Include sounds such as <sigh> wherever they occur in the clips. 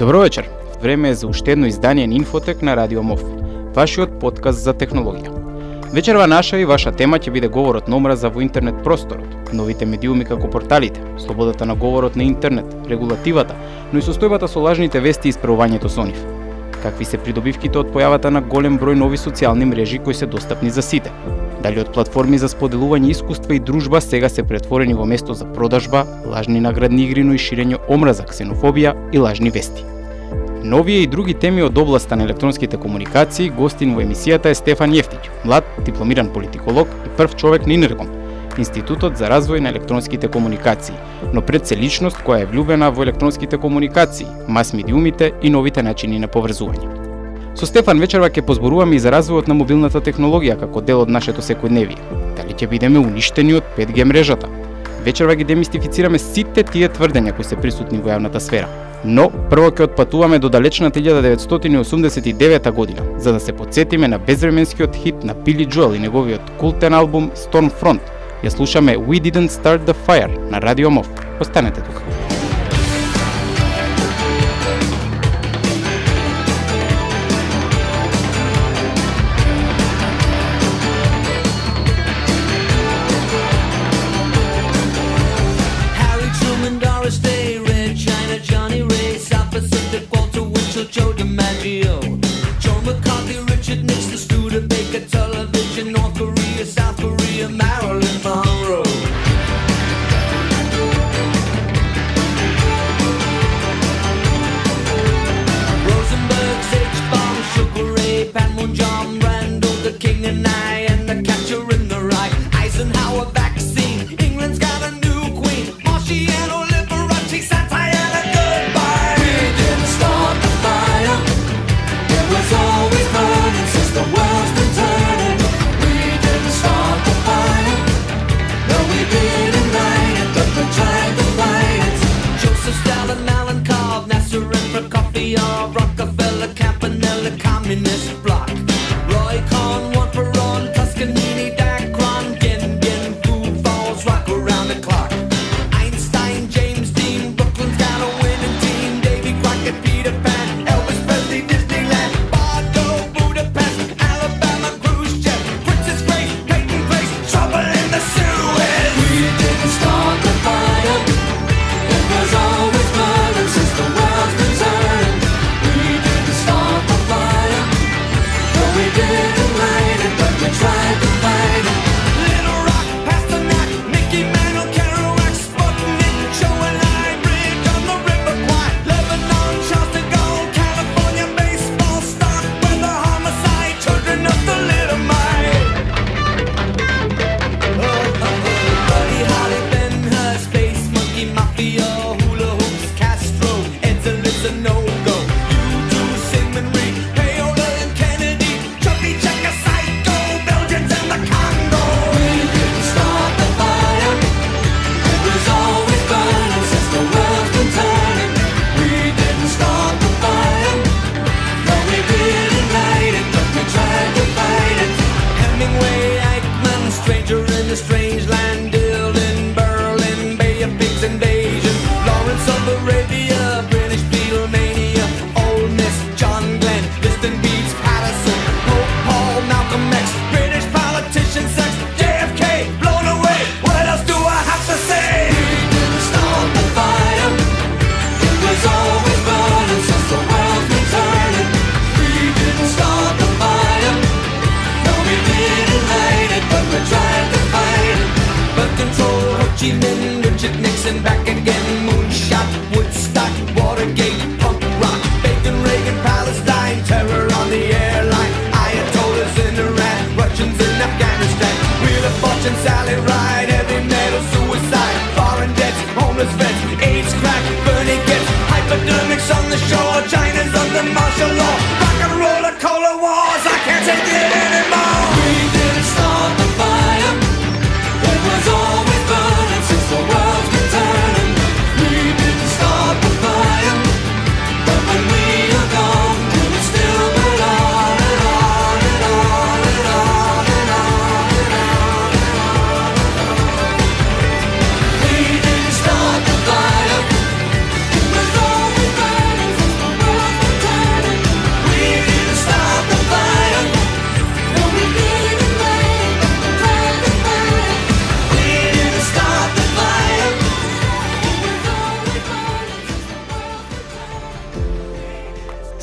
Добро вечер. Време е за уште едно издание на Инфотек на Радио МОВ, вашиот подкаст за технологија. Вечерва наша и ваша тема ќе биде говорот на омраза во интернет просторот, новите медиуми како порталите, слободата на говорот на интернет, регулативата, но и состојбата со лажните вести и исправувањето со нив. Какви се придобивките од појавата на голем број нови социјални мрежи кои се достапни за сите? Дали од платформи за споделување искуства и дружба сега се претворени во место за продажба, лажни наградни игри, но и ширење омраза, ксенофобија и лажни вести. Новие и други теми од областа на електронските комуникации, гостин во емисијата е Стефан Јефтиќ, млад дипломиран политиколог и прв човек на Инрегом, Институтот за развој на електронските комуникации, но пред се личност која е влюбена во електронските комуникации, мас-медиумите и новите начини на поврзување. Со Стефан вечерва ќе позборуваме и за развојот на мобилната технологија како дел од нашето секојдневие. Дали ќе бидеме уништени од 5G мрежата? Вечерва ги демистифицираме сите тие тврдења кои се присутни во јавната сфера Но прво ќе отпатуваме до далечната 1989 година, за да се подсетиме на безвременскиот хит на Пили Джоел и неговиот култен албум Stormfront. Ја слушаме We Didn't Start the Fire на Радио Мов. Останете тука.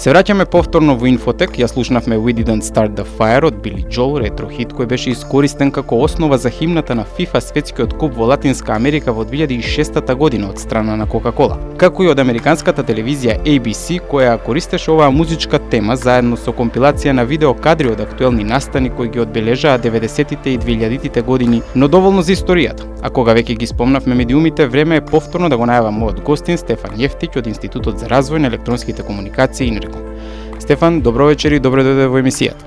Се враќаме повторно во Инфотек, ја слушнавме We Didn't Start the Fire од Билли Джол, ретро хит кој беше искористен како основа за химната на FIFA светскиот куп во Латинска Америка во 2006 година од страна на Кока Кола, Како и од американската телевизија ABC, која користеше оваа музичка тема заедно со компилација на видео кадри од актуелни настани кои ги одбележаа 90-тите и 2000-тите години, но доволно за историјата. А кога веќе ги спомнавме медиумите, време е повторно да го најавам мојот гостин Стефан Јефтич од Институтот за развој на електронските комуникации и Стефан, добро вечер и добро дојде во емисијата.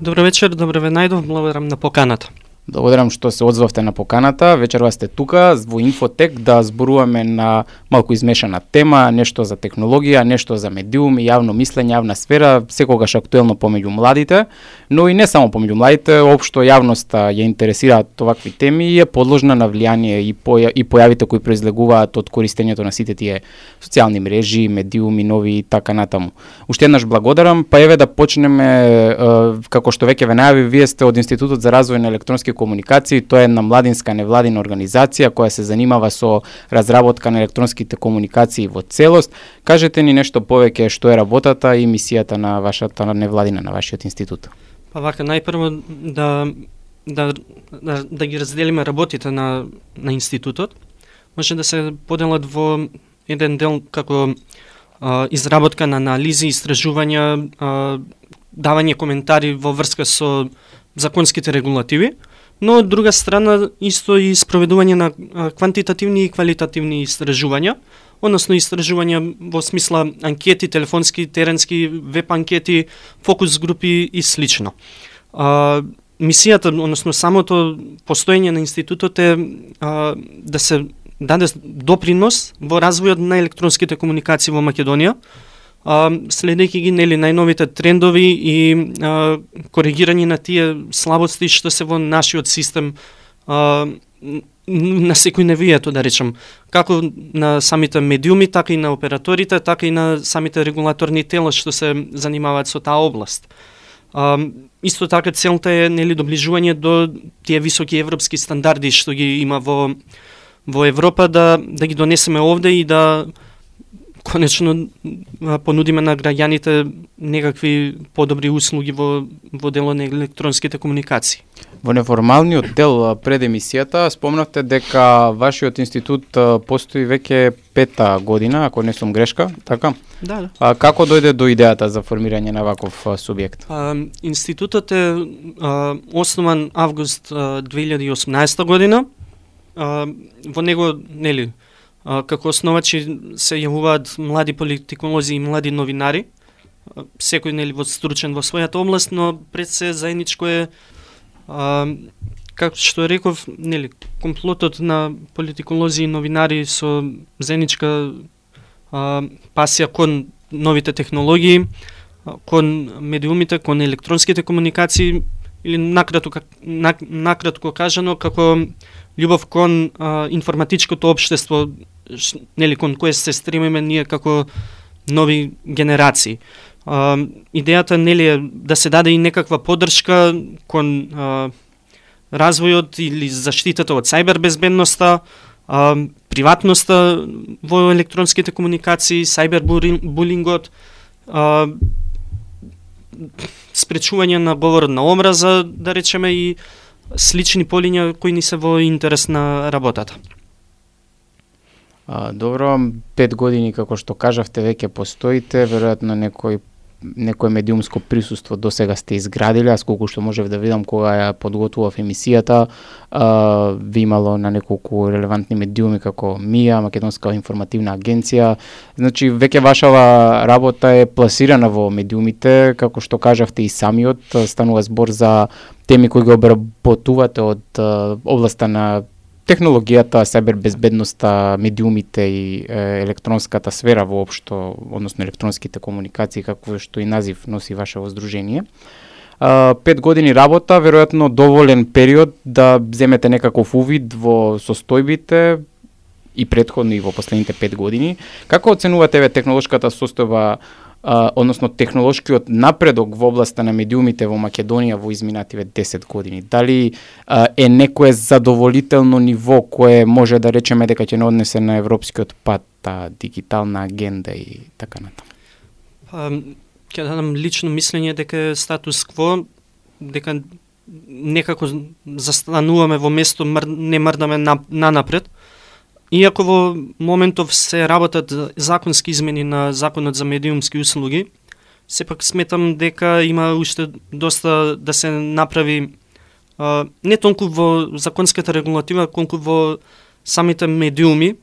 Добро вечер, добро ве најдов, благодарам на поканата. Благодарам што се одзвавте на поканата. Вечерва сте тука во Инфотек да зборуваме на малку измешана тема, нешто за технологија, нешто за медиум и јавно мислење, јавна сфера, секогаш актуелно помеѓу младите, но и не само помеѓу младите, општо јавноста ја интересираат овакви теми и е подложна на влијание и, поја, и појавите кои произлегуваат од користењето на сите тие социјални мрежи, медиуми, нови и така натаму. Уште еднаш благодарам, па еве да почнеме како што веќе ве најави, вие сте од Институтот за развој на електронски комуникации, тоа е една младинска невладина организација која се занимава со разработка на електронските комуникации во целост. Кажете ни нешто повеќе што е работата и мисијата на вашата невладина, на вашиот институт. Па вака, најпрво да, да, да, да ги разделиме работите на, на институтот. Може да се поделат во еден дел како а, изработка на анализи, истражувања, а, давање коментари во врска со законските регулативи, но од друга страна исто и спроведување на квантитативни и квалитативни истражувања, односно истражувања во смисла анкети, телефонски, теренски, веб анкети, фокус групи и слично. А, мисијата, односно самото постоење на институтот е а, да се даде допринос во развојот на електронските комуникации во Македонија, следејќи ги нели најновите трендови и а, коригирање на тие слабости што се во нашиот систем а, на секој невијето, да речем, како на самите медиуми, така и на операторите, така и на самите регулаторни тела што се занимаваат со таа област. А, исто така целта е нели доближување до тие високи европски стандарди што ги има во во Европа да да ги донесеме овде и да конечно понудиме на граѓаните некакви подобри услуги во во дело на електронските комуникации. Во неформалниот дел пред емисијата спомнавте дека вашиот институт постои веќе пета година, ако не сум грешка, така? Да, да. А, како дојде до идејата за формирање на ваков субјект? А, институтот е а, основан август а, 2018 година. А, во него, нели, како основачи се јавуваат млади политиколози и млади новинари, секој нели во стручен во својата област, но пред се заедничко е а, како што реков, нели, комплотот на политиколози и новинари со заедничка а, пасија кон новите технологии, кон медиумите, кон електронските комуникации или накратко накратко кажано како љубов кон а, информатичкото општество, нели кон кое се стремиме ние како нови генерации. А, идејата нели е да се даде и некаква поддршка кон а, развојот или заштитата од сајбер безбедноста, а, приватноста во електронските комуникации, сајбер булингот, а, спречување на говор на омраза, да речеме и слични полиња кои ни се во интерес на работата. А, добро, пет години како што кажавте веќе постоите, веројатно некој некое медиумско присуство до сега сте изградиле, аз колку што можев да видам кога ја подготвував емисијата, а, ви имало на неколку релевантни медиуми како МИА, Македонска информативна агенција. Значи, веќе вашава работа е пласирана во медиумите, како што кажавте и самиот, станува збор за теми кои ги обработувате од областта на технологијата, безбедноста, медиумите и е, електронската сфера воопшто, односно електронските комуникации, како што и назив носи ваше воздружение. пет години работа, веројатно доволен период да земете некаков увид во состојбите и предходно и во последните пет години. Како оценувате ве технолошката состојба а, односно технолошкиот напредок во областа на медиумите во Македонија во изминативе 10 години? Дали а, е некое задоволително ниво кое може да речеме дека ќе не однесе на европскиот пат, та дигитална агенда и така натаму? Па, ќе дадам лично мислење дека статус кво, дека некако застануваме во место, мр, не мрдаме на, на напред. Иако во моментов се работат законски измени на Законот за медиумски услуги, сепак сметам дека има уште доста да се направи а, не толку во законската регулатива, колку во самите медиуми.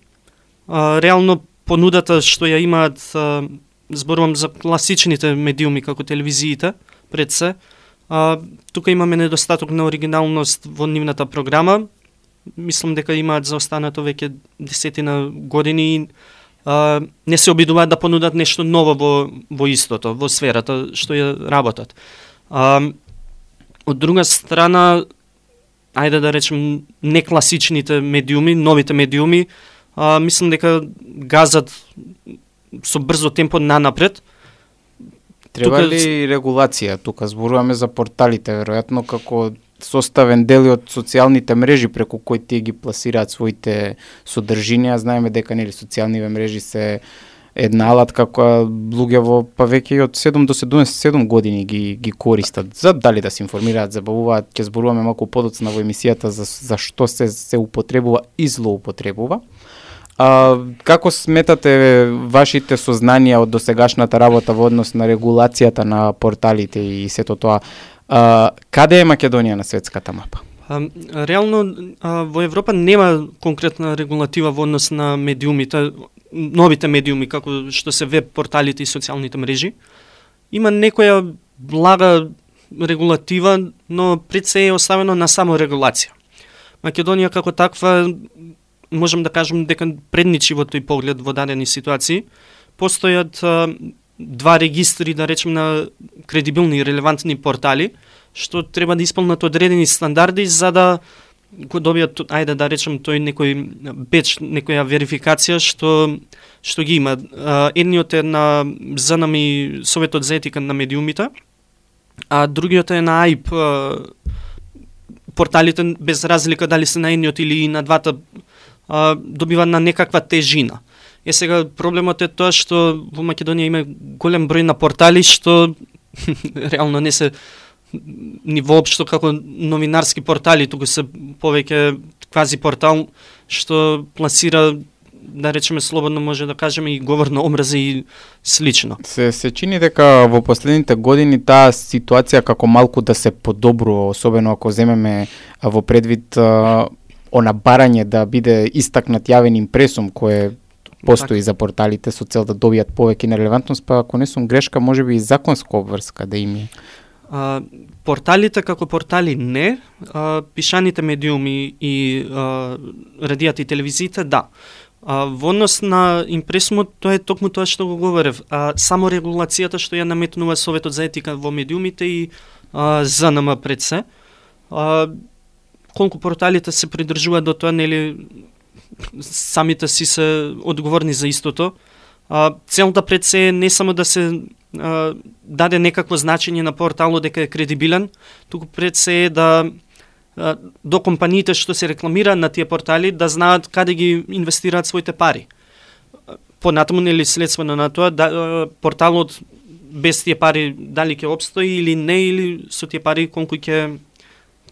А, реално понудата што ја имаат, а, зборувам за класичните медиуми како телевизиите, пред се, а, тука имаме недостаток на оригиналност во нивната програма, мислам дека имаат за останато веќе десетина години а, не се обидуваат да понудат нешто ново во, во истото, во сферата што ја работат. А, од друга страна, ајде да речем, некласичните медиуми, новите медиуми, а, мислам дека газат со брзо темпо нанапред. Треба тука... ли регулација? Тука зборуваме за порталите, веројатно како составен дел од социјалните мрежи преку кои тие ги пласираат своите содржини, а Знаеме дека нели социјалните мрежи се една алатка која луѓе во па веќе од 7 до 77 години ги ги користат за дали да се информираат, забавуваат, ќе зборуваме малку подоцна во емисијата за за што се се употребува и злоупотребува. А, како сметате вашите сознанија од досегашната работа во однос на регулацијата на порталите и сето тоа? А, каде е Македонија на светската мапа? А, реално а, во Европа нема конкретна регулатива во однос на медиумите, новите медиуми како што се веб порталите и социјалните мрежи. Има некоја блага регулатива, но пред се е оставено на само регулација. Македонија како таква можам да кажам дека предничи во тој поглед во дадени ситуации. Постојат а, два регистри, да речем, на кредибилни и релевантни портали, што треба да исполнат одредени стандарди за да го добијат, ајде да речем, тој некој беч, некоја верификација што што ги има. Едниот е на ЗНМ Советот за етика на медиумите, а другиот е на АИП порталите без разлика дали се на едниот или на двата добива на некаква тежина. Е сега проблемот е тоа што во Македонија има голем број на портали што <laughs> реално не се ни воопшто како новинарски портали, туку се повеќе квази портал што пласира да речеме слободно може да кажеме и говор на омраза и слично. Се се чини дека во последните години таа ситуација како малку да се подобрува, особено ако земеме во предвид она барање да биде истакнат јавен импресум кој постои за порталите со цел да добијат повеќе на релевантност, па ако не сум грешка, може би и законска обврска да има. А, порталите како портали не, а, пишаните медиуми и а, радијата и телевизиите да. А, во однос на импресумот, тоа е токму тоа што го говорев. А, само регулацијата што ја наметнува Советот за етика во медиумите и а, ЗНМ пред се. А, колку порталите се придржуваат до тоа, нели, самите си се одговорни за истото. А, целта пред се е не само да се а, даде некакво значење на порталот дека е кредибилен, туку пред се е да а, до компаниите што се рекламираат на тие портали да знаат каде ги инвестираат своите пари. Понатаму нели следствено на тоа да, порталот без тие пари дали ќе обстои или не или со тие пари колку ќе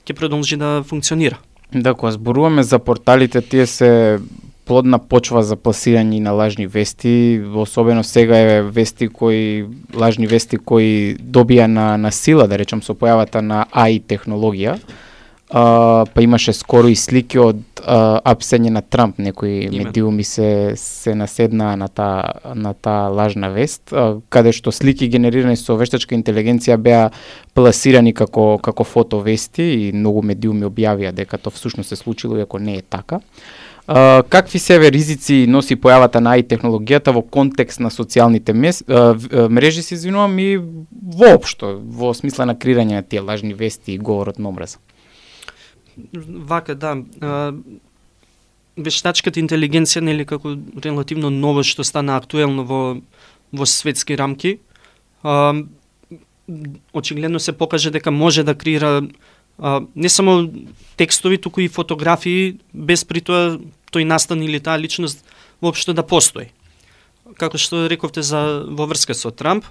ќе продолжи да функционира. Да, кога зборуваме за порталите, тие се плодна почва за пласирање на лажни вести, особено сега е вести кои лажни вести кои добија на на сила, да речам со појавата на AI технологија а, па имаше скоро и слики од а, апсење на Трамп, некои медиуми се се наседнаа на таа на таа лажна вест, а, каде што слики генерирани со вештачка интелигенција беа пласирани како како фотовести и многу медиуми објавија дека тоа всушност се случило иако не е така. Uh, какви себе ризици носи појавата на AI технологијата во контекст на социјалните мес, uh, мрежи, се извинувам, и воопшто, во смисла на креирање на тие лажни вести и говорот на омраза? Вака, да. А, вештачката интелигенција нели како релативно ново што стана актуелно во во светски рамки. А, очигледно се покаже дека може да креира а, не само текстови, туку и фотографии, без при тоа тој настан или таа личност воопшто да постои. Како што рековте за во врска со Трамп,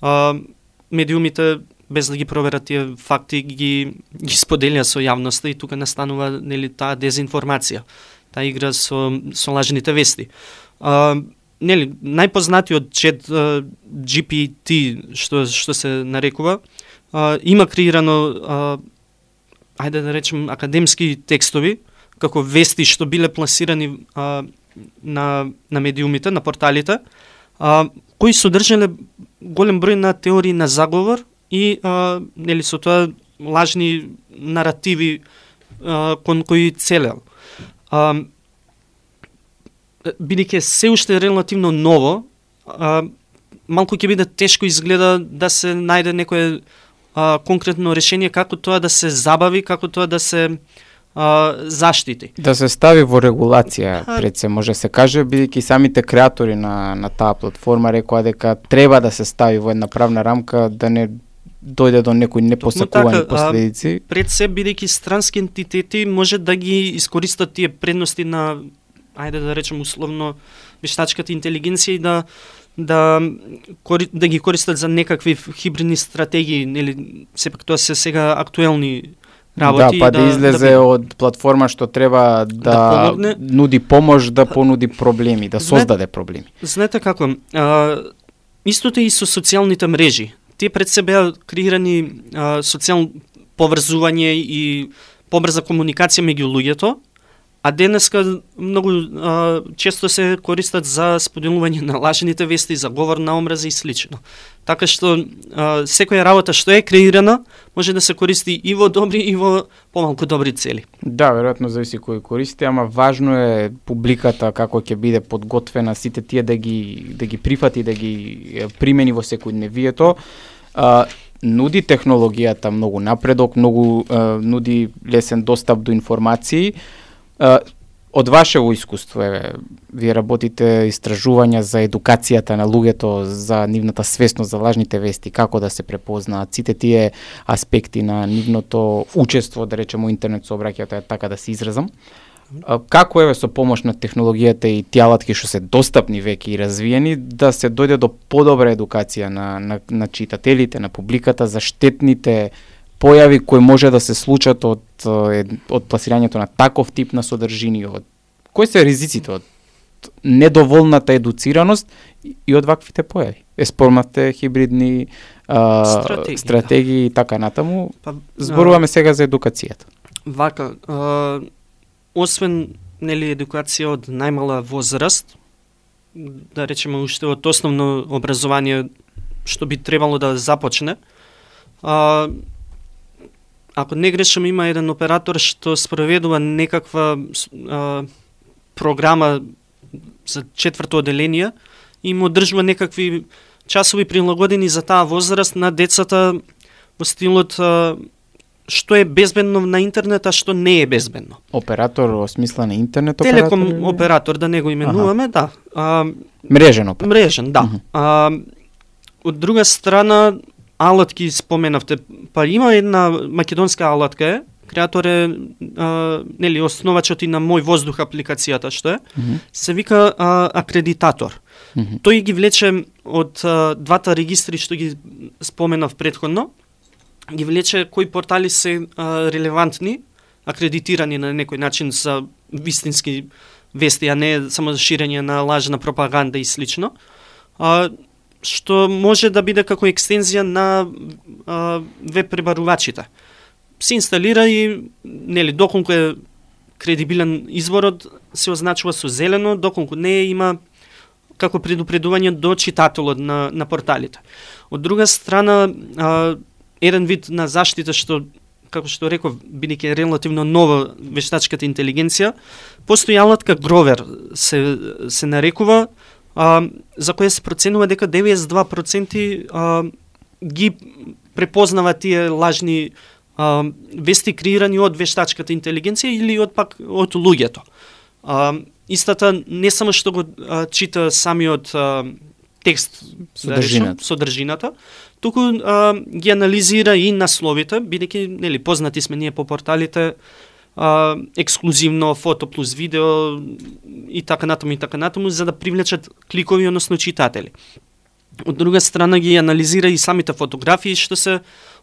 а, медиумите без да ги проверат тие факти ги ги споделија со јавноста и тука настанува нели таа дезинформација, таа игра со со лажните вести. А, нели најпознатиот чет а, GPT што што се нарекува, а, има креирано а, ајде да речем академски текстови како вести што биле пласирани а, на на медиумите, на порталите, а, кои содржале голем број на теории на заговор и а, нели со тоа лажни наративи а, кон кои целел. А, бидејќи се уште релативно ново, а, малку ќе биде тешко изгледа да се најде некое а, конкретно решение како тоа да се забави, како тоа да се а, заштити. Да се стави во регулација, пред се може се каже, бидејќи самите креатори на, на таа платформа рекоа дека треба да се стави во една правна рамка да не дојде до некои непосакувани така, последици. пред се бидејќи странски ентитети може да ги искористат тие предности на ајде да речем условно вештачката интелигенција и да да да ги користат за некакви хибридни стратегии, нели сепак тоа се сега актуелни работи. Да, па да, да излезе да, од платформа што треба да, да нуди помош, да понуди проблеми, да создаде проблеми. Знаете како, а, истото и со социјалните мрежи. Тие пред се беа креирани социјално поврзување и побрза комуникација меѓу луѓето, а денеска многу а, често се користат за споделување на лажните вести, за говор на омраза и слично. Така што а, секоја работа што е креирана може да се користи и во добри и во помалку добри цели. Да, веројатно зависи кој користи, ама важно е публиката како ќе биде подготвена сите тие да ги да ги прифати, да ги примени во секојдневието. А, нуди технологијата многу напредок, многу а, нуди лесен достап до информации, од вашево искуство, еве, вие работите истражувања за едукацијата на луѓето, за нивната свесност за лажните вести, како да се препознаат сите тие аспекти на нивното учество, да речеме, интернет сообраќајата, така да се изразам. Како еве со помош на технологијата и тјалатки што се достапни веќе и развиени, да се дојде до подобра едукација на, на, на читателите, на публиката за штетните појави кои може да се случат од од пласирањето на таков тип на содржини, од кои се ризиците од недоволната едуцираност и од ваквите појави. Е спомнавте хибридни а, стратегии, да. стратегии и така натаму. Па, Зборуваме а, сега за едукацијата. Вака, а, освен нели едукација од најмала возраст, да речеме уште од основно образование што би требало да започне, а, ако не грешам, има еден оператор што спроведува некаква а, програма за четврто оделение и му одржува некакви часови прилагодени за таа возраст на децата во стилот а, што е безбедно на интернет, а што не е безбедно. Оператор во смисла на интернет оператор? Телеком оператор, да не го именуваме, Аха. да. А, мрежен оператор. Мрежен, да. Uh -huh. а, од друга страна, алатки споменавте, па има една македонска алатка е, креатор е а, нели основачот и на мој воздух апликацијата што е, mm -hmm. се вика а, акредитатор. Mm -hmm. Тој ги влече од а, двата регистри што ги споменав предходно, ги влече кои портали се а, релевантни, акредитирани на некој начин за вистински вести, а не само за ширење на лажна пропаганда и слично. А, што може да биде како екстензија на а, веб пребарувачите. Се инсталира и нели доколку е кредибилен изворот се означува со зелено, доколку не е, има како предупредување до читателот на, на порталите. Од друга страна, а, еден вид на заштита што како што реков, бидејќи релативно нова вештачката интелигенција, постојалатка Гровер се се нарекува, а, за која се проценува дека 92% а, ги препознава тие лажни а, вести креирани од вештачката интелигенција или од пак од луѓето. А, истата не само што го а, чита самиот а, текст содржината, да содржината туку а, ги анализира и насловите, бидејќи нели познати сме ние по порталите а, ексклузивно фото плюс видео и така натаму и така натаму за да привлечат кликови односно читатели. од друга страна ги анализира и самите фотографии што се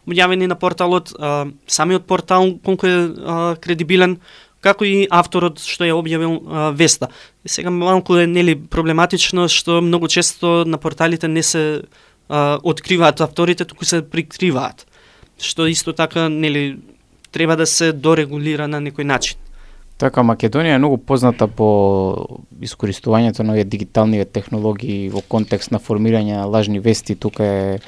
објавени на порталот, а, самиот портал колку е а, кредибилен, како и авторот што е објавил а, веста. Сега малку е нели проблематично што многу често на порталите не се а, откриваат авторите, туку се прикриваат. Што исто така нели треба да се дорегулира на некој начин. Така, Македонија е многу позната по искористувањето на овие дигитални технологии во контекст на формирање на лажни вести. Тука е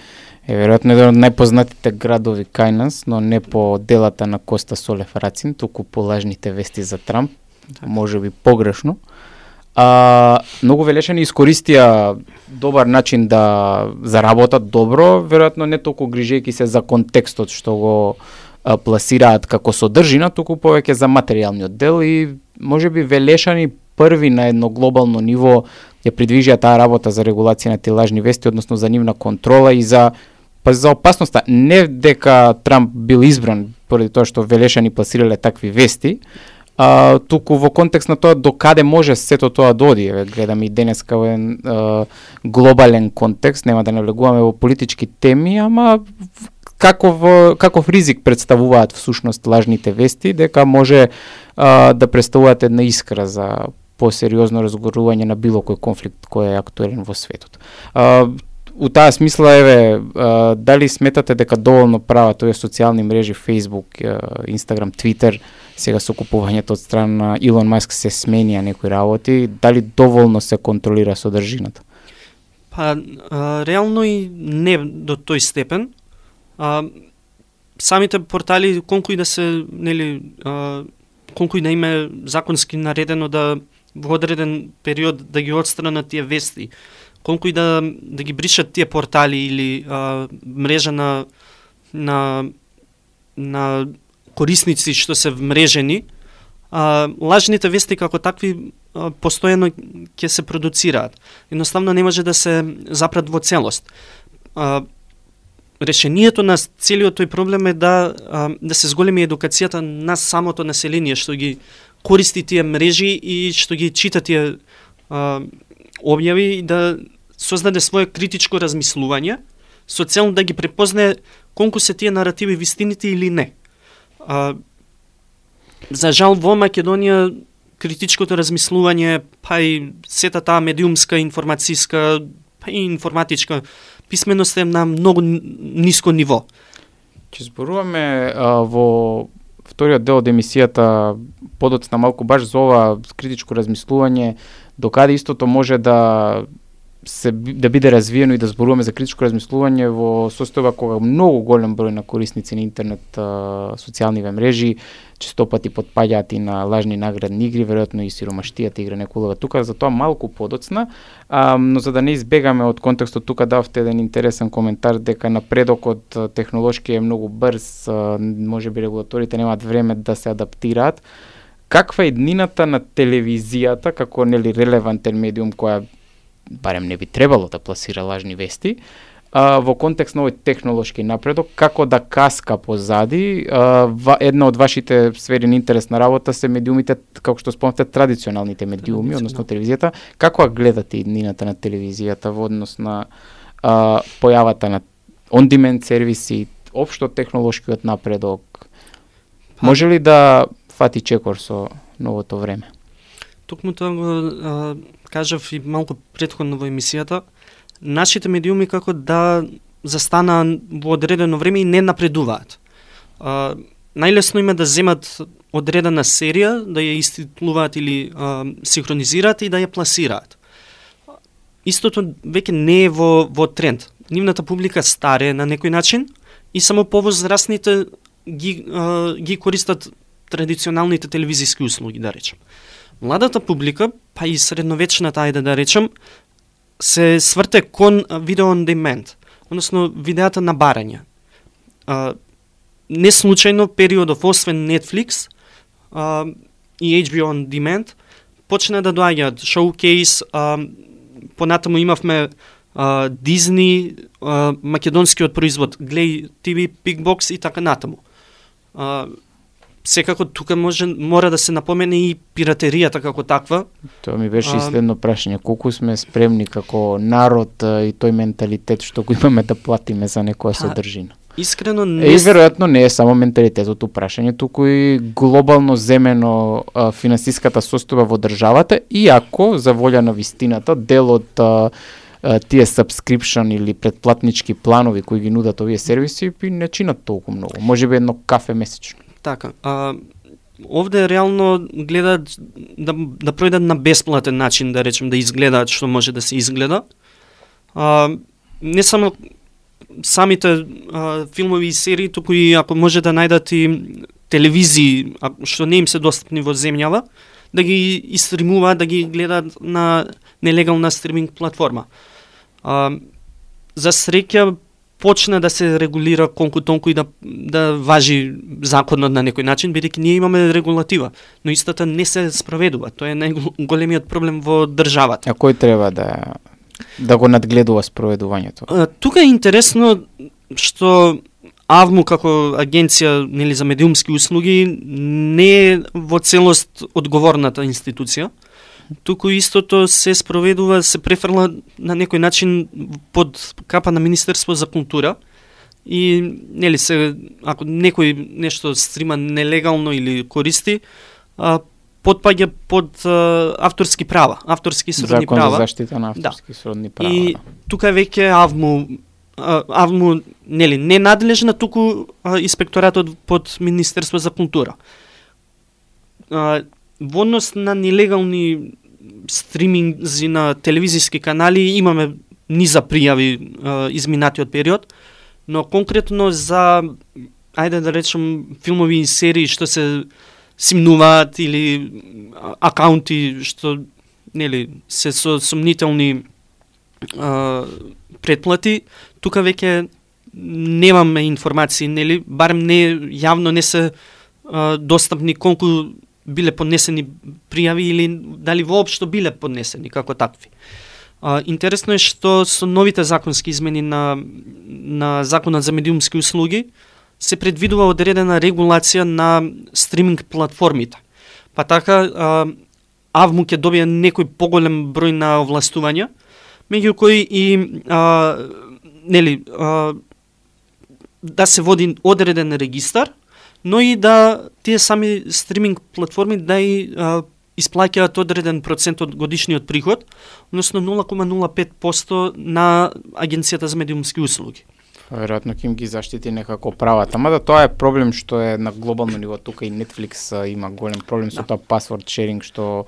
е веројатно еден од најпознатите градови кај нас, но не по делата на Коста Солев Рацин, туку по лажните вести за Трамп, така. може би погрешно. А, многу велешани искористија добар начин да заработат добро, веројатно не толку грижејќи се за контекстот што го пласираат како содржина, туку повеќе за материјалниот дел и може би велешани први на едно глобално ниво ја придвижија таа работа за регулација на тилажни вести, односно за нивна контрола и за Па за опасноста, не дека Трамп бил избран поради тоа што велешани пласирале такви вести, а, туку во контекст на тоа до каде може сето тоа да оди. Гледам и денеска во еден глобален контекст, нема да навлегуваме во политички теми, ама каков каков ризик представуваат всушност лажните вести, дека може а, да представуваат една искра за посериозно разгорување на било кој конфликт кој е актуелен во светот. А, у таа смисла еве а, дали сметате дека доволно права тоа социјални мрежи Facebook, Instagram, Twitter сега со купувањето од страна на Илон Маск се сменија некои работи, дали доволно се контролира содржината? Па а, реално и не до тој степен. А, самите портали колку и да се нели а, колку и да име законски наредено да во одреден период да ги отстранат тие вести колку и да да ги бришат тие портали или а, мрежа на на на корисници што се вмрежени, а, лажните вести како такви а, постојано ќе се продуцираат. Едноставно не може да се запрат во целост. А, решението на целиот тој проблем е да а, да се зголеми едукацијата на самото население што ги користи тие мрежи и што ги чита тие а, објави и да создаде свое критичко размислување со цел да ги препознае колку се тие наративи вистините или не. А, за жал во Македонија критичкото размислување, па и сета таа медиумска, информацијска, и информатичка писменост е на многу ниско ниво. Ќе зборуваме а, во вториот дел од емисијата подоцна малку баш за ова критичко размислување, докаде истото може да се да биде развиено и да зборуваме за критичко размислување во состојба кога многу голем број на корисници на интернет а, социјалниве мрежи Честопати подпаѓаат и на лажни наградни игри, веројатно и сиромаштијата игра неколога тука, за тоа малку подоцна, а, но за да не избегаме од контекстот тука давте еден интересен коментар дека напредокот технолошки е многу брз, може би регулаторите немаат време да се адаптираат. Каква е днината на телевизијата како нели релевантен медиум која барем не би требало да пласира лажни вести, а, во контекст на овој технолошки напредок, како да каска позади, а, ва, една од вашите сфери на интересна работа се медиумите, како што спомнате, традиционалните медиуми, односно телевизијата. Како гледате иднината на телевизијата во однос на а, појавата на on-demand сервиси, општо технолошкиот напредок? Па... Може ли да фати чекор со новото време? Токму тоа го кажав и малку предходно во емисијата, нашите медиуми како да застана во одредено време и не напредуваат. А, најлесно им е да земат одредена серија, да ја иститлуваат или а, синхронизираат и да ја пласираат. Истото веќе не е во, во тренд. Нивната публика старе на некој начин и само повозрастните ги, а, ги користат традиционалните телевизиски услуги, да речем. Младата публика, па и средновечната, ајде да речем, се сврте кон видео on demand, односно видеата на барање. А, не случајно периодов освен Netflix а, и HBO on demand почна да доаѓаат Showcase, а, понатаму имавме а, Disney, а, македонскиот производ Glay TV, Пикбокс и така натаму. А, секако тука може мора да се напомене и пиратеријата како таква. Тоа ми беше и следно прашање. Колку сме спремни како народ и тој менталитет што го имаме да платиме за некоја Па, содржина? Искрено Е, не и с- веројатно не е само менталитетот прашање, туку и глобално земено а, финансиската состојба во државата, иако за волја на вистината дел од а, тие subscription или предплатнички планови кои ги нудат овие сервиси би не чинат толку многу. Можеби едно кафе месечно. Така. А, овде реално гледаат да, да пројдат на бесплатен начин, да речем, да изгледаат што може да се изгледа. А, не само самите а, филмови и серии, туку и ако може да најдат и телевизии, а, што не им се достапни во земјава, да ги истримуваат, да ги гледаат на нелегална стриминг платформа. А, за среќа почна да се регулира колку тонку и да да важи законот на некој начин, бидејќи ние имаме регулатива, но истата не се спроведува. Тоа е најголемиот проблем во државата. А кој треба да да го надгледува спроведувањето? Тука е интересно што АВМУ како агенција нели за медиумски услуги не е во целост одговорната институција, туку истото се спроведува, се префрла на некој начин под капа на Министерство за култура и нели се ако некој нешто стрима нелегално или користи, а, потпаѓа под а, авторски права, авторски сродни Закон права. за заштита на Да. авторски сродни права. И да. тука веќе АВМУ а, АВМУ нели не надлежна туку а, инспекторатот под Министерство за култура. А, во однос на нелегални стриминзи на телевизиски канали имаме низа пријави изминатиот период, но конкретно за ајде да речем филмови и серии што се симнуваат или акаунти што нели се со сомнителни а, претплати, тука веќе немаме информации, нели, барем не јавно не се а, достапни колку биле поднесени пријави или дали воопшто биле поднесени како такви. А, интересно е што со новите законски измени на на законот за медиумски услуги се предвидува одредена регулација на стриминг платформите. Па така а, АВМУ ќе добие некој поголем број на овластувања, меѓу кои и а, нели а, да се води одреден регистар, но и да тие сами стриминг платформи да и а, исплаќаат одреден процент од годишниот приход, односно 0,05% на Агенцијата за медиумски услуги. Веројатно ќе им ги заштити некако правата. Мада тоа е проблем што е на глобално ниво тука и Netflix има голем проблем со Да. тоа password sharing што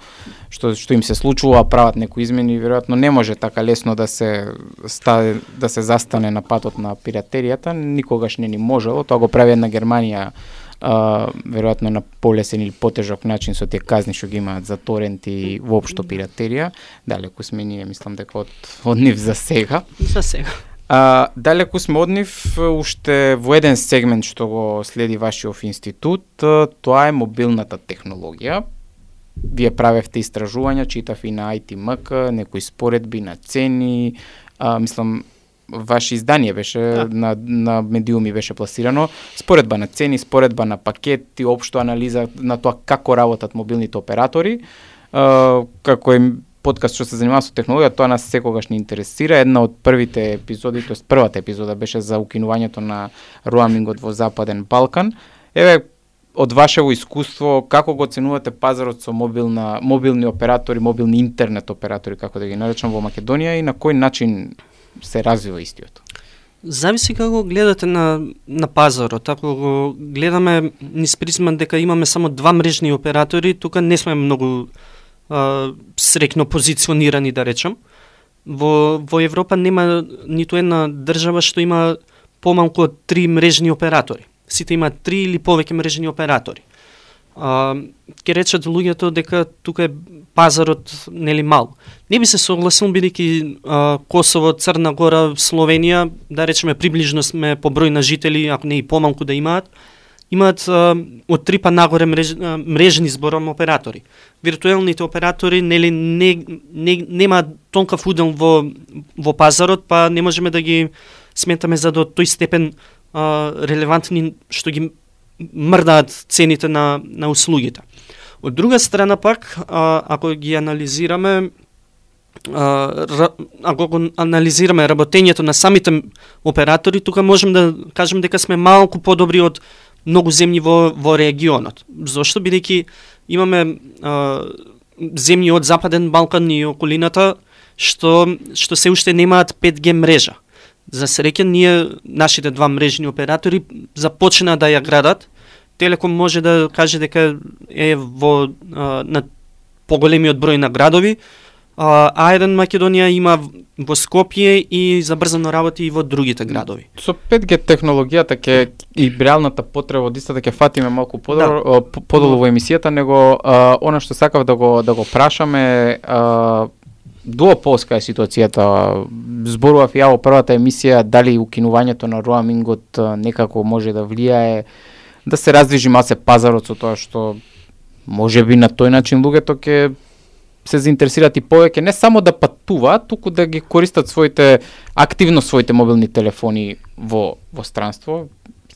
што што им се случува, прават некои измени и веројатно не може така лесно да се стави да се застане на патот на пиратеријата, никогаш не ни можело. Тоа го прави една Германија а, веројатно на полесен или потежок начин со тие казни што ги имаат за торент и воопшто пиратерија. Далеку сме ние, мислам дека од, од нив за сега. За сега. А, далеку сме од нив уште во еден сегмент што го следи вашиот институт, тоа е мобилната технологија. Вие правевте истражувања, читав и на ITMK, некои споредби на цени, а, мислам ваше издание беше Да. на, на медиуми беше пласирано, споредба на цени, споредба на пакети, општо анализа на тоа како работат мобилните оператори, а, како е подкаст што се занимава со технологија, тоа нас секогаш ни интересира. Една од првите епизоди, тоест првата епизода беше за укинувањето на роамингот во Западен Балкан. Еве од вашево искуство како го оценувате пазарот со мобилна мобилни оператори, мобилни интернет оператори како да ги наречам во Македонија и на кој начин се развива истиот? Зависи како гледате на, на пазарот. Ако го гледаме низ призма дека имаме само два мрежни оператори, тука не сме многу а, срекно позиционирани, да речам. Во, во Европа нема ниту една држава што има помалку од три мрежни оператори. Сите имаат три или повеќе мрежни оператори. А, ке речат луѓето дека тука е пазарот нели мал. Не би се согласил бидејќи Косово, Црна Гора, Словенија, да речеме приближно сме по број на жители, ако не и помалку да имаат, имаат а, од три па нагоре мреж, а, мрежни збором оператори. Виртуелните оператори нели не, не нема тонкав удел во во пазарот, па не можеме да ги сметаме за до тој степен а, релевантни што ги мрдаат цените на, на услугите. Од друга страна пак, а, ако ги анализираме а, ако го анализираме работењето на самите оператори, тука можем да кажем дека сме малку подобри од многу земји во, во регионот. Зошто? Бидејќи имаме а, земји од Западен Балкан и околината што што се уште немаат 5G мрежа. За среќа ние нашите два мрежни оператори започнаа да ја градат. Телеком може да каже дека е во а, на поголемиот број на градови, а еден Македонија има во Скопје и забрзано работи и во другите градови. Со 5G технологијата ќе и реалната потреба од истата ќе фатиме малку подолу, да. подолу во емисијата, него а, она што сакав да го да го прашаме а, дуополска е ситуацијата. Зборував ја во првата емисија дали укинувањето на роамингот некако може да влијае да се раздвижи масе пазарот со тоа што може би на тој начин луѓето ќе се заинтересираат и повеќе не само да патуваат, туку да ги користат своите активно своите мобилни телефони во во странство.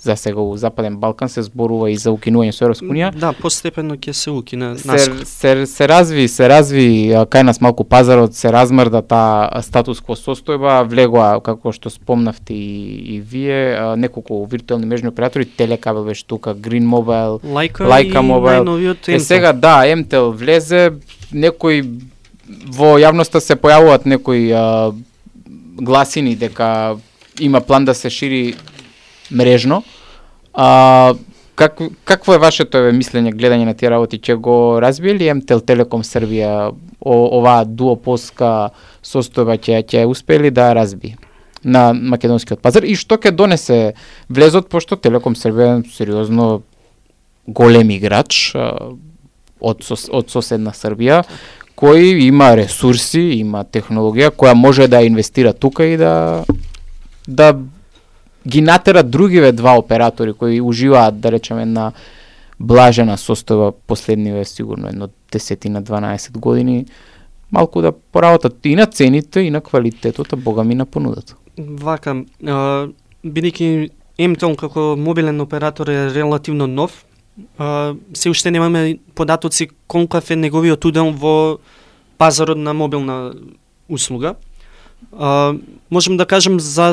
За сега у Западен Балкан се зборува и за укинување со Европска унија. Да, постепено ќе се укине се, се, се разви, се разви кај нас малку пазарот, се размрда таа статус кво состојба, влегоа како што спомнавте и, и вие, неколку виртуелни мрежни оператори, Телекабел беше тука, Green Mobile, Лајка, Лајка Mobile. Е сега да, Mtel влезе, некои во јавноста се појавуваат некои а, гласини дека има план да се шири мрежно. А, как, какво е вашето е, мислење, гледање на тие работи? Ќе го разбие ли МТЛ Телеком Србија о, оваа дуополска состојба ќе ќе успели да разби на македонскиот пазар и што ќе донесе влезот пошто Телеком Србија е сериозно голем играч од, од соседна Србија, кој има ресурси, има технологија која може да инвестира тука и да да ги натерат другиве два оператори кои уживаат, да речеме, на блажена состојба последниве сигурно едно десетина 12 години, малку да поработат и на цените и на квалитетот, а бога ми на понудата. Вака, бидејќи Емтон како мобилен оператор е релативно нов, а, се уште немаме податоци колкав е неговиот удел во пазарот на мобилна услуга. А, можем да кажем за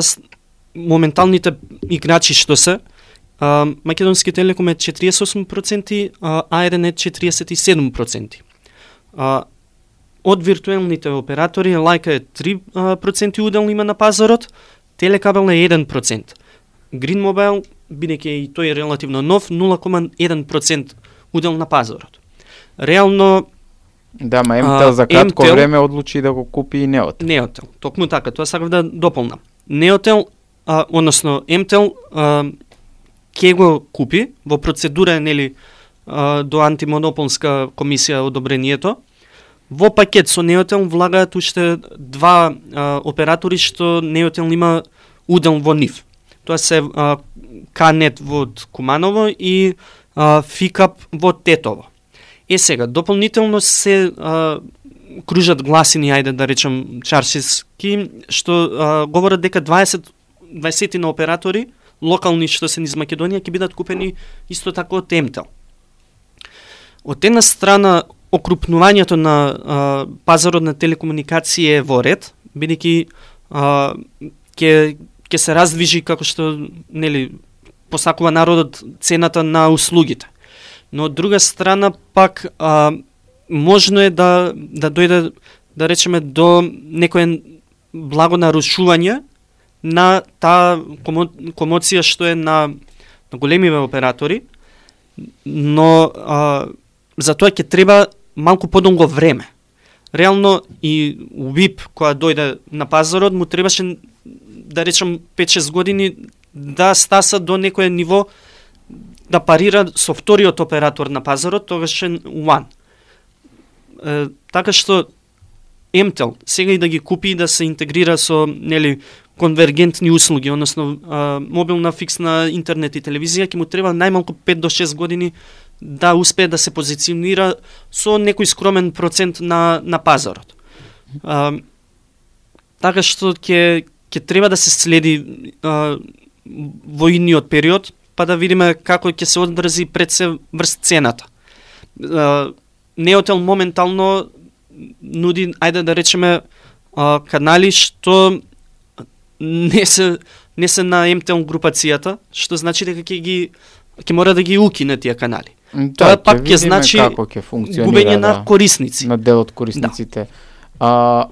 моменталните играчи што се, а, Македонски телеком е 48%, а А1 е 47%. А, од виртуелните оператори, Лајка е 3% удел има на пазарот, Телекабел е 1%. Green Mobile бидејќи и тој е релативно нов, 0,1% удел на пазарот. Реално Да, ма МТЛ за кратко МТЛ, време одлучи да го купи и Неотел. Неотел, токму така, тоа сакав да дополнам. Неотел, а, односно МТЛ, а, ке го купи во процедура нели а, до антимонополска комисија одобрението. Во пакет со Неотел влагаат уште два а, оператори што Неотел има удел во нив. Тоа се а, Канет во Куманово и а, Фикап во Тетово. Е сега, дополнително се а, кружат гласини, ајде да речем чаршиски, што а, говорат дека 20 20 на оператори локални што се низ Македонија ќе бидат купени исто така од Емтел. Од една страна окрупнувањето на а, пазарот на телекомуникации е во ред, бидејќи ќе ќе се раздвижи како што нели посакува народот цената на услугите. Но од друга страна пак а, можно е да да дојде да речеме до некое благо нарушување на таа комо, комоција што е на, на големиве оператори, но а, за тоа ќе треба малку подолго време. Реално и убип која дојде на пазарот му требаше да речам 5-6 години да стаса до некое ниво да парира со вториот оператор на пазарот, тогаш е One. Е, така што Емтел сега и да ги купи и да се интегрира со нели конвергентни услуги, односно а, мобилна фиксна интернет и телевизија, ќе му треба најмалку 5 до 6 години да успее да се позиционира со некој скромен процент на на пазарот. А, така што ќе ќе треба да се следи а, во идниот период па да видиме како ќе се одрази пред се врз цената. А, Неотел моментално нуди, ајде да речеме, а, канали што не се не се на МТЛ групацијата, што значи дека ќе ги ќе мора да ги укине тие канали. Да, Тоа пак ќе значи како ќе функционира губење на да, корисници. на дел од корисниците. А,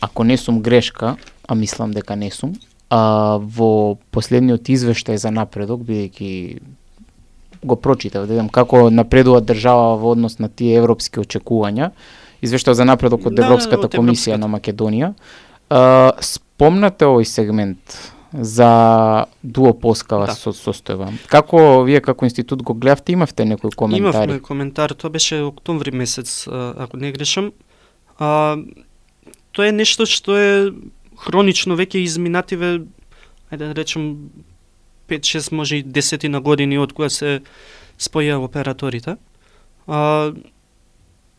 ако не сум грешка, а мислам дека не сум, а, во последниот извештај за напредок, бидејќи го прочитав, да видам како напредува држава во однос на тие европски очекувања, извештај за напредок од Да, Европската од комисија Европската. на Македонија. А, спомнате овој сегмент за дуопоскава Да. со состојба. Како вие како институт го гледавте, имавте некои коментари? Имавме коментар, тоа беше октомври месец, ако не грешам. А, тоа е нешто што е хронично веќе изминативе, ајде да речем 5-6 може и десетина години од кога се споја операторите. А,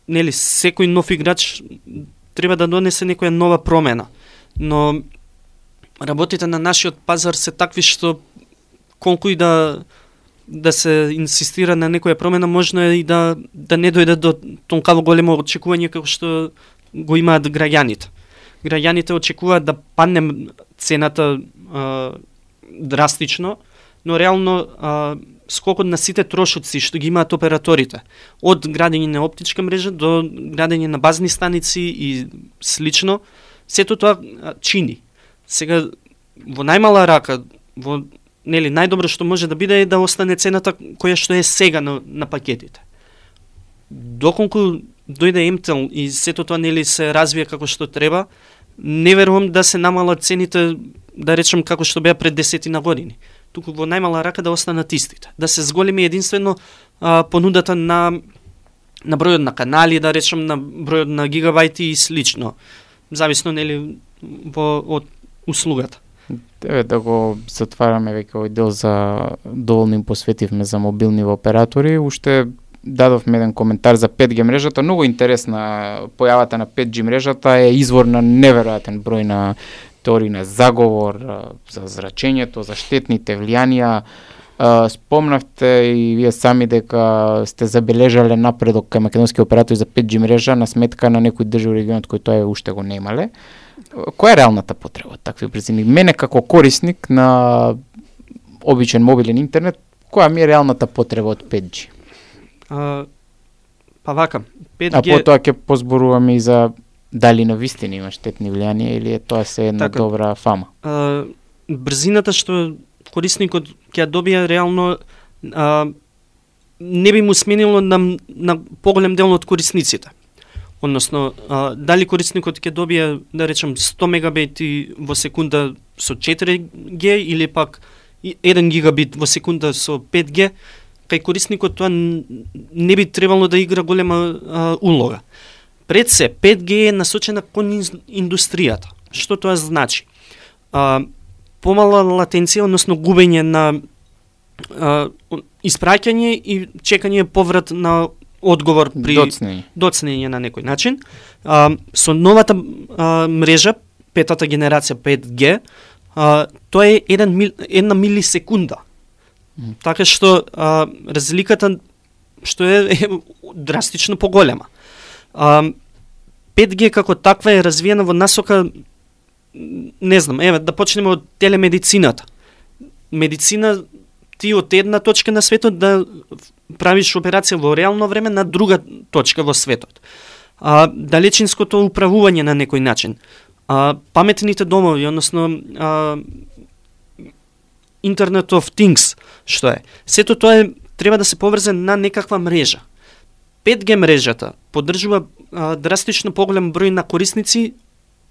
нели секој нов играч треба да донесе некоја нова промена. Но работите на нашиот пазар се такви што колку и да да се инсистира на некоја промена, можно е и да да не дојде до тонкаво големо очекување како што го имаат граѓаните. Граѓаните очекуваат да падне цената а, драстично, но реално а, скокот на сите трошоци што ги имаат операторите, од градење на оптичка мрежа до градење на базни станици и слично, сето тоа а, чини. Сега во најмала рака, во нели најдобро што може да биде е да остане цената која што е сега на, на пакетите. Доколку дојде МТЛ и сето тоа нели се развие како што треба, не верувам да се намалат цените, да речем како што беа пред десетина години. Туку во најмала рака да останат истите. Да се зголеми единствено а, понудата на на бројот на канали, да речем на бројот на гигабајти и слично. Зависно нели во од услугата. Еве да го затвараме веќе овој дел за доволно им посветивме за мобилни оператори, уште дадовме еден коментар за 5G мрежата, многу интересна појавата на 5G мрежата е извор на неверојатен број на теории на заговор, за зрачењето, за штетните влијанија. Спомнавте и вие сами дека сте забележале напредок кај македонски оператори за 5G мрежа на сметка на некои држави регионот кои тоа уште го немале. Која е реалната потреба од такви брзини? Мене како корисник на обичен мобилен интернет, која ми е реалната потреба од 5G? А, па вака, 5G... А потоа ќе позборуваме и за дали на вистина има штетни влијанија или е тоа се една Така. добра фама. а, брзината што корисникот ќе ја добие реално а, не би му сменило на, на поголем дел од корисниците. Односно, а, дали корисникот ќе добие, да речем, 100 мегабити во секунда со 4G или пак и 1 гигабит во секунда со 5G, кај корисникот тоа не би требало да игра голема а, улога. Пред се, 5G е насочена кон индустријата. Што тоа значи? А, помала латенција, односно губење на а, испраќање и чекање поврат на одговор при Доцнење. доцнење на некој начин. А, со новата а, мрежа, петата генерација 5G, а, тоа е еден, мил- една милисекунда. Така што а, разликата што е, е драстично поголема. А, 5G како таква е развиена во насока не знам, еве да почнеме од телемедицината. Медицина ти од една точка на светот да правиш операција во реално време на друга точка во светот. А, далечинското управување на некој начин. А, паметните домови, односно а, Internet of Things, што е. Сето тоа е, треба да се поврзе на некаква мрежа. 5G мрежата поддржува а, драстично поголем број на корисници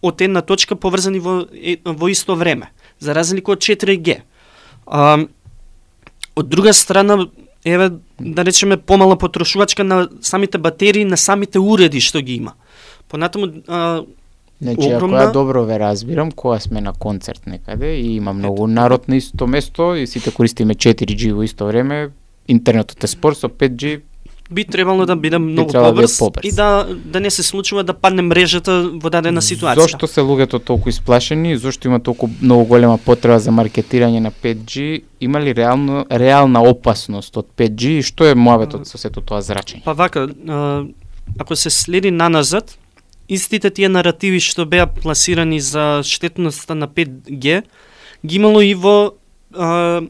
од една точка поврзани во, во исто време, за разлика од 4G. А, од друга страна, еве, да речеме, помала потрошувачка на самите батерии, на самите уреди што ги има. Понатаму, а, Значи, ако огромна- ја добро ве разбирам, кога сме на концерт некаде и има многу народ на исто место и сите користиме 4G во исто време, интернетот е спор со 5G би требало да биде многу да побрз, побрз. и да да не се случува да падне мрежата во дадена ситуација. Зошто се луѓето толку исплашени? Зошто има толку многу голема потреба за маркетирање на 5G? Има ли реално реална опасност од 5G и што е моабетот со сето тоа зрачење? Па вака, ако се следи наназад, истите тие наративи што беа пласирани за штетноста на 5G, ги имало и во а,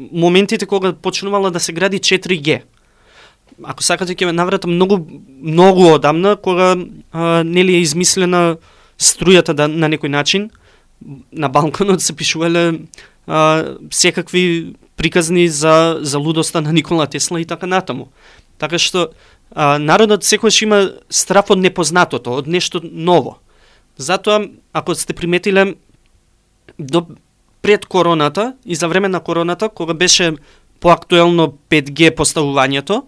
моментите кога почнувала да се гради 4G. Ако сакате ќе ве навратам многу многу одамна кога а, нели е измислена струјата да, на некој начин на балконот се пишувале а, секакви приказни за за лудоста на Никола Тесла и така натаму. Така што а, народот секогаш има страф од непознатото, од нешто ново. Затоа, ако сте приметиле, до пред короната и за време на короната, кога беше поактуелно 5G поставувањето,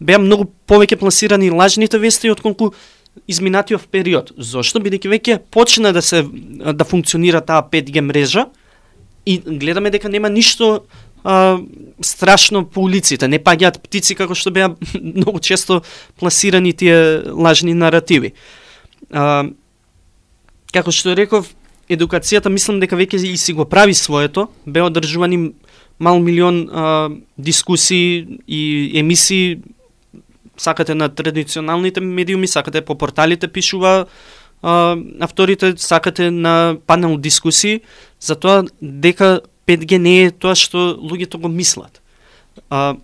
беа многу повеќе пласирани лажните вести отколку изминатиот период. Зошто? Бидејќи веќе почна да се да функционира таа 5G мрежа и гледаме дека нема ништо а, страшно по улиците, не паѓаат птици како што беа <laughs> многу често пласирани тие лажни наративи. А, како што реков, едукацијата мислам дека веќе и си го прави своето, беа одржувани мал милион а, дискусии и емисии сакате на традиционалните медиуми, сакате по порталите пишува а, авторите, сакате на панел дискусии, затоа дека 5G не е тоа што луѓето го мислат. А,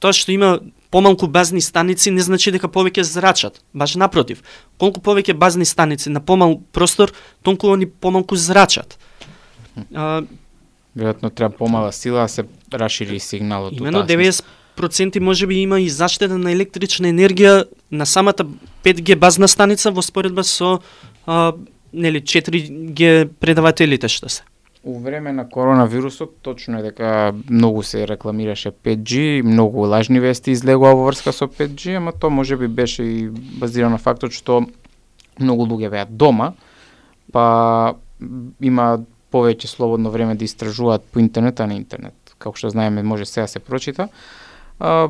тоа што има помалку базни станици не значи дека повеќе зрачат. Баш напротив, колку повеќе базни станици на помал простор, толку они помалку зрачат. А, Веројатно треба помала сила да се расшири сигналот. Именно проценти може би има и заштеда на електрична енергија на самата 5G базна станица во споредба со а, нели 4G предавателите што се. У време на коронавирусот, точно е дека многу се рекламираше 5G, многу лажни вести излегува во врска со 5G, ама тоа може би беше и базирано на фактот што многу луѓе беа дома, па има повеќе слободно време да истражуваат по интернет, а на интернет. Како што знаеме, може сега се прочита. А,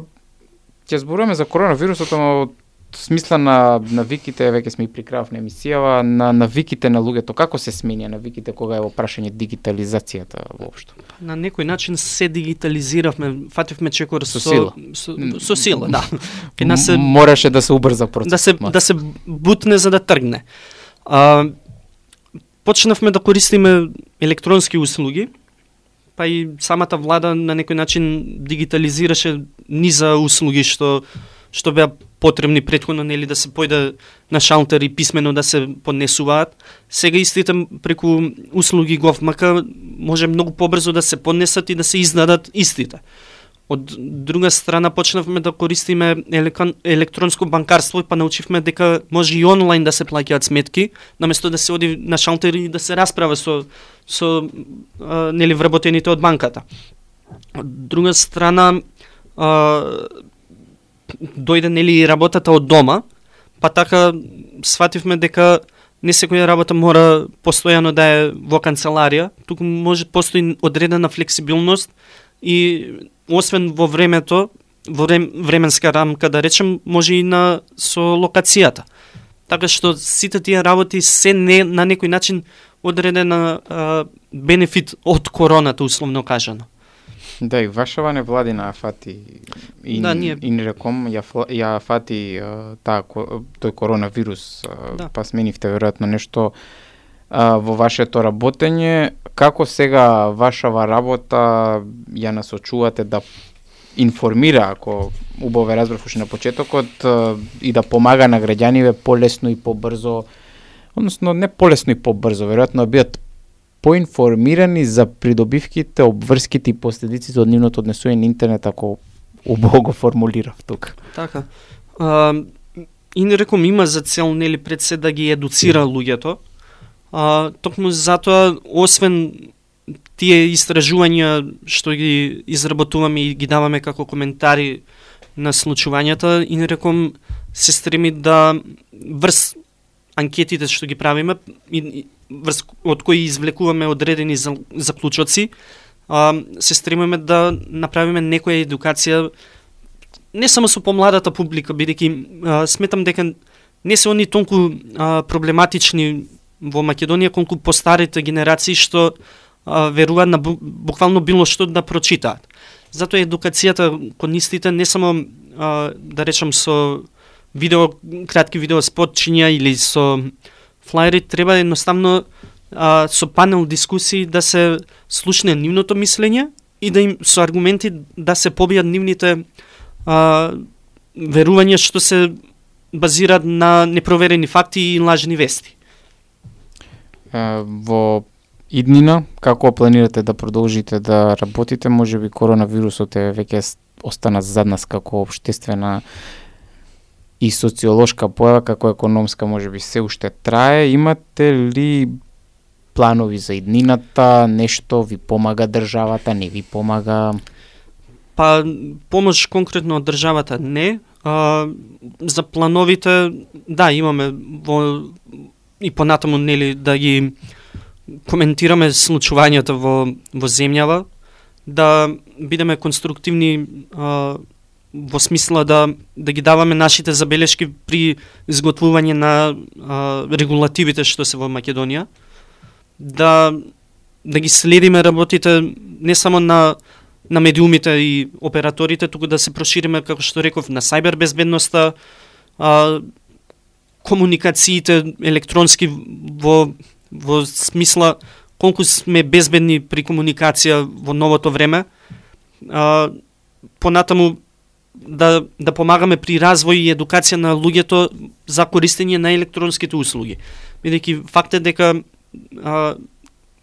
ќе зборуваме за коронавирусот, ама од смисла на навиките, веќе сме и при крајов на емисијава, на навиките на луѓето, како се сменја навиките кога е во прашање дигитализацијата воопшто? На некој начин се дигитализиравме, фативме чекор Со со сила. Со, со сила, да. <laughs> Кај нас се Мораше да се убрза процесот. да се ма. да се бутне за да тргне. А, почнавме да користиме електронски услуги, па и самата влада на некој начин дигитализираше низа услуги што што беа потребни претходно нели да се појде на шалтер и писмено да се поднесуваат. Сега истите преку услуги GovMK може многу побрзо да се поднесат и да се изнадат истите. Од друга страна почнавме да користиме електронско банкарство па научивме дека може и онлайн да се плаќаат сметки, наместо да се оди на шалтер и да се расправа со со а, нели вработените од банката. Од друга страна а, дојде нели и работата од дома, па така свативме дека не секоја работа мора постојано да е во канцеларија, туку може постои одредена флексибилност и освен во времето, во врем, временска рамка да речем, може и на со локацијата. Така што сите тие работи се не на некој начин одредена а, бенефит од короната условно кажано. Да, и вашава невладина ја фати и, Да, ние- и реком ја, ја фати таа тој коронавирус, Да. па сменивте веројатно нешто а, во вашето работење. Како сега вашава работа ја насочувате да информира, ако убаво ве разбрав уште на почетокот, и да помага на граѓаниве полесно и побрзо, односно не полесно и побрзо, веројатно да бидат поинформирани за придобивките, обврските и последиците од нивното однесување на интернет, ако убаво го формулирав тука. Така. А, и не реком има за цел нели пред се да ги едуцира луѓето. А, токму затоа освен тие истражувања што ги изработуваме и ги даваме како коментари на случувањата, и реком се стреми да врз анкетите што ги правиме и, врз од кои извлекуваме одредени заклучоци, а, се стремиме да направиме некоја едукација не само со помладата публика, бидејќи сметам дека не се они толку а, проблематични во Македонија колку постарите генерации што а, веруваат на буквално било што да прочитаат. Затоа едукацијата кон истите не само а, да речам со видео кратки видео спотчиња или со флаери треба едноставно а, со панел дискусии да се слушне нивното мислење и да им со аргументи да се побијат нивните а, верувања што се базираат на непроверени факти и лажни вести. Во иднина, како планирате да продолжите да работите? Може би коронавирусот е веќе остана зад нас како обштествена и социолошка појава, како економска може би се уште трае. Имате ли планови за иднината, нешто ви помага државата, не ви помага? Па помош конкретно од државата не. А, за плановите да имаме во и понатаму нели да ги коментираме случувањата во во земјава, да бидеме конструктивни а, во смисла да да ги даваме нашите забелешки при изготвување на а, регулативите што се во Македонија, да да ги следиме работите не само на на медиумите и операторите, туку да се прошириме, како што реков, на сајбер безбедноста, а, комуникациите електронски во во смисла колку сме безбедни при комуникација во новото време. А, понатаму да да помагаме при развој и едукација на луѓето за користење на електронските услуги. Бидејќи факт е дека а,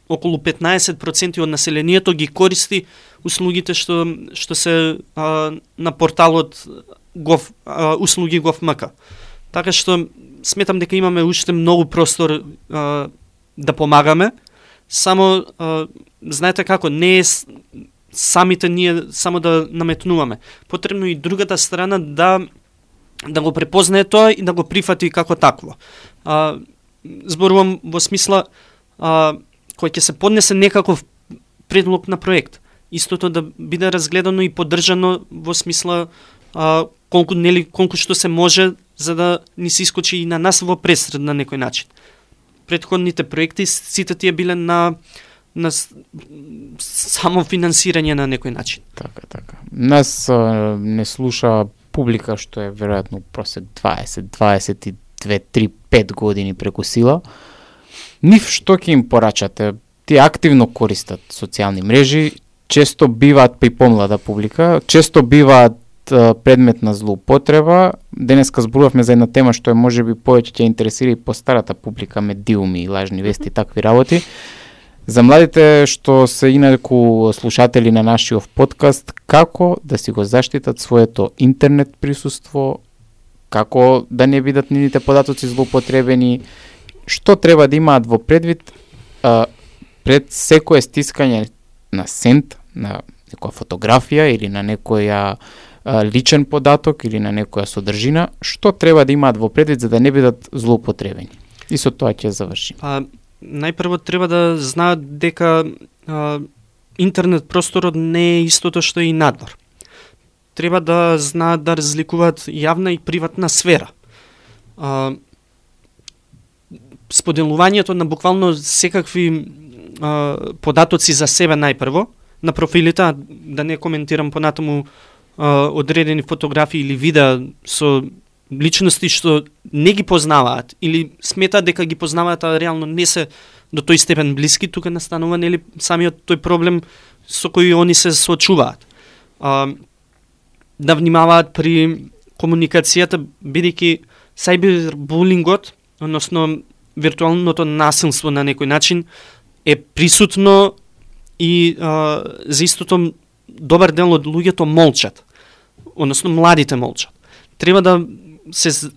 околу 15% од населението ги користи услугите што што се а, на порталот Гов а, услуги GovMK. Така што сметам дека имаме уште многу простор а, да помагаме. Само а, знаете како не е самите ние само да наметнуваме. Потребно и другата страна да да го препознае тоа и да го прифати како такво. А, зборувам во смисла а, кој ќе се поднесе некаков предлог на проект. Истото да биде разгледано и поддржано во смисла а, колку нели колку што се може за да ни се искочи и на нас во пресред на некој начин. Предходните проекти сите тие биле на на само финансирање на некој начин. Така, така. Нас а, не слуша публика што е веројатно просек 20, 22, 3, 5 години преку сила. Нив што ќе им порачате? Тие активно користат социјални мрежи, често биваат при помлада публика, често биваат предмет на злоупотреба. Денеска зборувавме за една тема што е можеби повеќе ќе интересира и постарата публика, медиуми, лажни вести и такви работи. За младите што се инаку слушатели на нашиот подкаст, како да си го заштитат своето интернет присуство, како да не бидат нивните податоци злоупотребени, што треба да имаат во предвид а, пред секое стискање на сент, на некоја фотографија или на некоја личен податок или на некоја содржина, што треба да имаат во предвид за да не бидат злоупотребени. И со тоа ќе завршим. А, најпрво треба да знаат дека а, интернет просторот не е истото што и надвор. Треба да знаат да разликуваат јавна и приватна сфера. А, споделувањето на буквално секакви а, податоци за себе најпрво, на профилите, да не коментирам понатаму а, одредени фотографии или видеа со личности што не ги познаваат или сметаат дека ги познаваат, а реално не се до тој степен блиски, тука настанува нели самиот тој проблем со кој они се соочуваат. А, да внимаваат при комуникацијата, бидејќи сајбербулингот, односно виртуалното насилство на некој начин, е присутно и а, за истото добар дел од луѓето молчат. Односно, младите молчат. Треба да се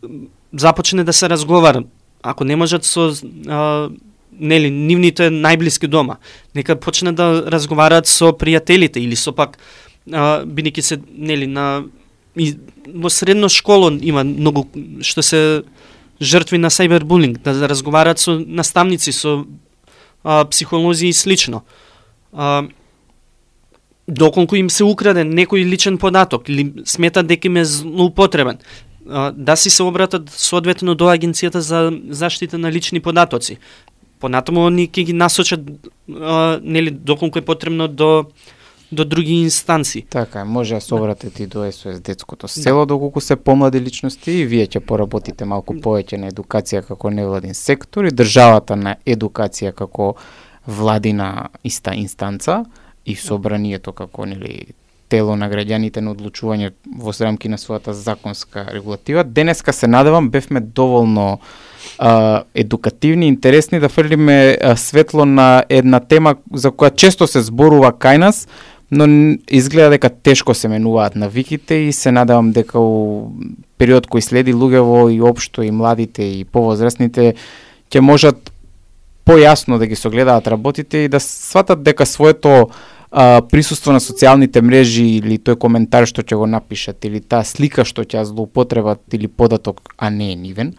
започне да се разговара. Ако не можат со а, нели нивните најблиски дома, нека почне да разговараат со пријателите или со пак а, бидејќи се нели на и во средно школо има многу што се жртви на сајбербулинг, да разговараат со наставници, со а, психолози и слично. А, доколку им се украде некој личен податок или сметат дека им е злоупотребен, да си се обратат соодветно до агенцијата за заштита на лични податоци. Понатаму они ќе ги насочат нели доколку е потребно до до други инстанции. Така, може да се обратите и до СОС детското село доколку се помлади личности и вие ќе поработите малку повеќе на едукација како невладин сектор и државата на едукација како владина иста инстанца и собранието како нели тело на граѓаните на одлучување во рамки на својата законска регулатива. Денеска се надевам бевме доволно а, едукативни, интересни да фрлиме а, светло на една тема за која често се зборува кај нас, но изгледа дека тешко се менуваат навиките и се надевам дека у период кој следи луѓево и општо и младите и повозрастните ќе можат појасно да ги согледаат работите и да сватат дека своето а, присуство на социјалните мрежи или тој коментар што ќе го напишат или таа слика што ќе ја злоупотребат или податок, а не е нивен,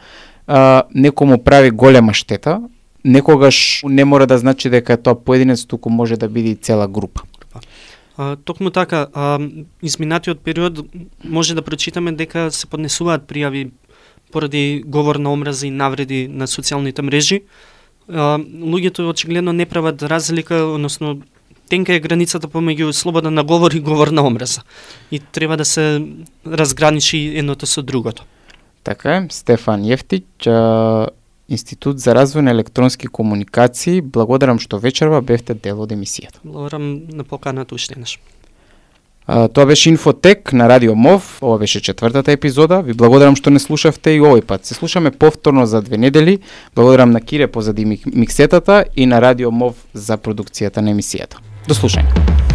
а, некому прави голема штета, некогаш не мора да значи дека тоа поединец, туку може да биде и цела група. Па. А, токму така, а, изминатиот период може да прочитаме дека се поднесуваат пријави поради говор на омраза и навреди на социјалните мрежи. А, луѓето очигледно не прават разлика, односно тенка е границата помеѓу слобода на говор и говор на омраза. И треба да се разграничи едното со другото. Така е, Стефан Јефтич, Институт за развој на електронски комуникации. Благодарам што вечерва бевте дел од емисијата. Благодарам на поканата уште еднаш. Тоа беше Инфотек на Радио МОВ. Ова беше четвртата епизода. Ви благодарам што не слушавте и овој пат. Се слушаме повторно за две недели. Благодарам на Кире позади миксетата и на Радио МОВ за продукцијата на емисијата. До слушање.